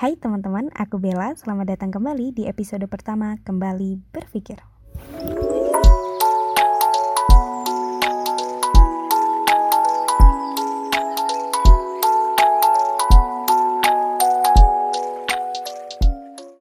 Hai teman-teman, aku Bella. Selamat datang kembali di episode pertama Kembali Berpikir.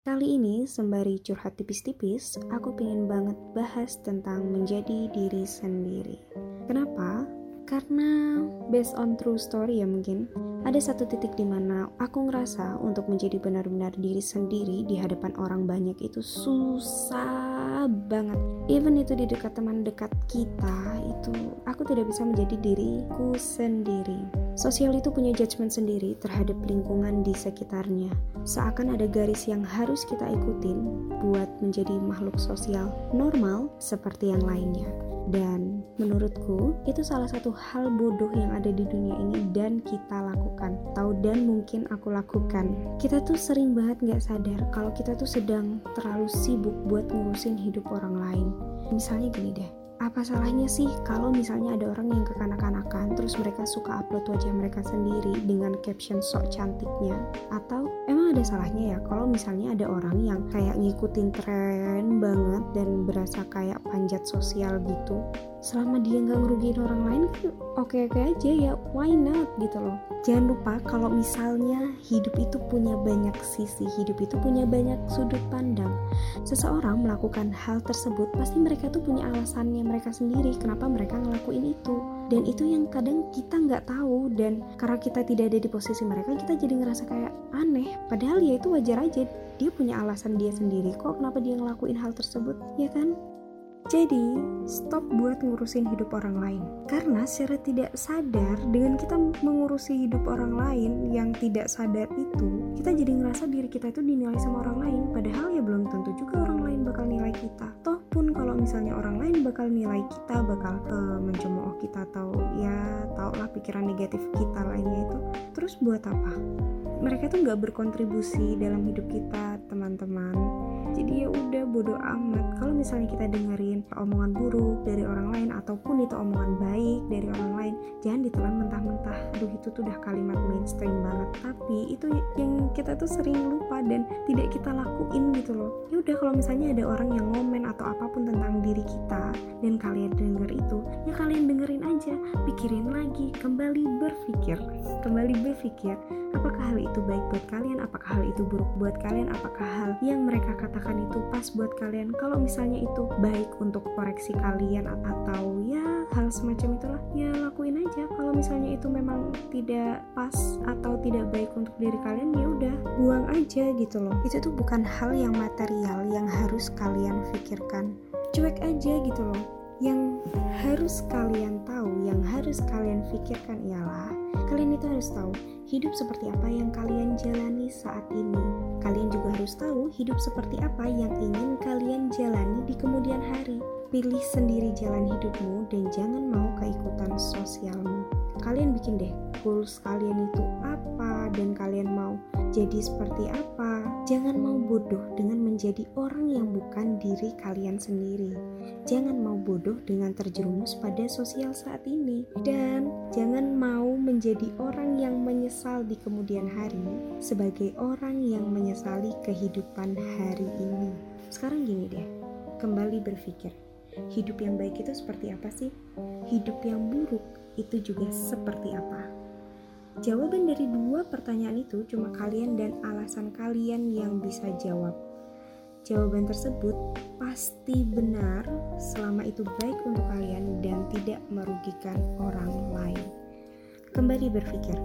Kali ini, sembari curhat tipis-tipis, aku pengen banget bahas tentang menjadi diri sendiri. Kenapa? Karena based on true story ya mungkin, ada satu titik di mana aku ngerasa untuk menjadi benar-benar diri sendiri di hadapan orang banyak itu susah banget. Even itu di dekat teman dekat kita itu aku tidak bisa menjadi diriku sendiri. Sosial itu punya judgement sendiri terhadap lingkungan di sekitarnya. Seakan ada garis yang harus kita ikutin buat menjadi makhluk sosial normal seperti yang lainnya. Dan menurutku itu salah satu hal bodoh yang ada di dunia ini dan kita lakukan. Tahu dan mungkin aku lakukan. Kita tuh sering banget nggak sadar kalau kita tuh sedang terlalu sibuk buat ngurusin hidup orang lain. Misalnya gini deh, apa salahnya sih kalau misalnya ada orang yang kekanak-kanakan terus mereka suka upload wajah mereka sendiri dengan caption sok cantiknya? Atau ada salahnya ya. Kalau misalnya ada orang yang kayak ngikutin tren banget dan berasa kayak panjat sosial gitu selama dia nggak ngerugiin orang lain kan oke-oke aja ya why not gitu loh. Jangan lupa kalau misalnya hidup itu punya banyak sisi hidup itu punya banyak sudut pandang. Seseorang melakukan hal tersebut pasti mereka tuh punya alasannya mereka sendiri kenapa mereka ngelakuin itu. Dan itu yang kadang kita nggak tahu dan karena kita tidak ada di posisi mereka kita jadi ngerasa kayak aneh padahal ya itu wajar aja dia punya alasan dia sendiri kok kenapa dia ngelakuin hal tersebut ya kan jadi, stop buat ngurusin hidup orang lain. Karena secara tidak sadar, dengan kita mengurusi hidup orang lain yang tidak sadar itu, kita jadi ngerasa diri kita itu dinilai sama orang lain. Padahal ya belum tentu juga orang lain bakal nilai kita. Toh kalau misalnya orang lain bakal nilai kita, bakal uh, mencemooh kita atau ya tau lah pikiran negatif kita lainnya itu. Terus buat apa? Mereka tuh nggak berkontribusi dalam hidup kita, teman-teman jadi ya udah bodoh amat kalau misalnya kita dengerin omongan buruk dari orang lain ataupun itu omongan baik dari orang lain jangan ditelan mentah-mentah aduh itu tuh udah kalimat mainstream banget tapi itu yang kita tuh sering lupa dan tidak kita lakuin gitu loh ya udah kalau misalnya ada orang yang ngomen atau apa pun kita. Dan kalian denger itu ya kalian dengerin aja. Pikirin lagi kembali berpikir. Kembali berpikir apakah hal itu baik buat kalian? Apakah hal itu buruk buat kalian? Apakah hal yang mereka katakan itu pas buat kalian? Kalau misalnya itu baik untuk koreksi kalian atau ya hal semacam itulah ya lakuin aja. Kalau misalnya itu memang tidak pas atau tidak baik untuk diri kalian ya udah buang aja gitu loh. Itu tuh bukan hal yang material yang harus kalian pikirkan cuek aja gitu loh yang harus kalian tahu, yang harus kalian pikirkan ialah kalian itu harus tahu hidup seperti apa yang kalian jalani saat ini. Kalian juga harus tahu hidup seperti apa yang ingin kalian jalani di kemudian hari. Pilih sendiri jalan hidupmu dan jangan mau keikutan sosialmu. Kalian bikin deh goals kalian itu apa dan kalian mau jadi seperti apa. Jangan mau bodoh dengan menjadi orang yang bukan diri kalian sendiri. Jangan mau bodoh dengan terjerumus pada sosial saat ini. Dan jangan mau menjadi orang yang menyesal di kemudian hari sebagai orang yang menyesali kehidupan hari ini. Sekarang gini deh, kembali berpikir. Hidup yang baik itu seperti apa sih? Hidup yang buruk itu juga seperti apa? Jawaban dari dua pertanyaan itu cuma kalian dan alasan kalian yang bisa jawab. Jawaban tersebut pasti benar selama itu baik untuk kalian dan tidak merugikan orang lain. Kembali berpikir,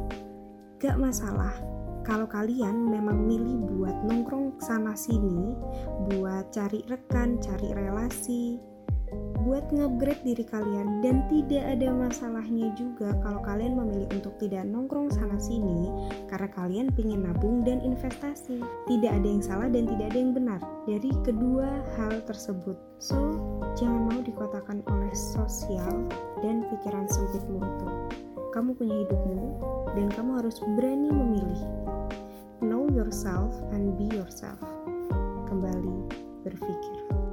gak masalah kalau kalian memang milih buat nongkrong sana sini, buat cari rekan, cari relasi, buat nge-upgrade diri kalian dan tidak ada masalahnya juga kalau kalian memilih untuk tidak nongkrong sana sini karena kalian ingin nabung dan investasi. Tidak ada yang salah dan tidak ada yang benar dari kedua hal tersebut. So, jangan mau dikotakan oleh sosial dan pikiran sempitmu itu. Kamu punya hidupmu dan kamu harus berani memilih. Know yourself and be yourself. Kembali berpikir.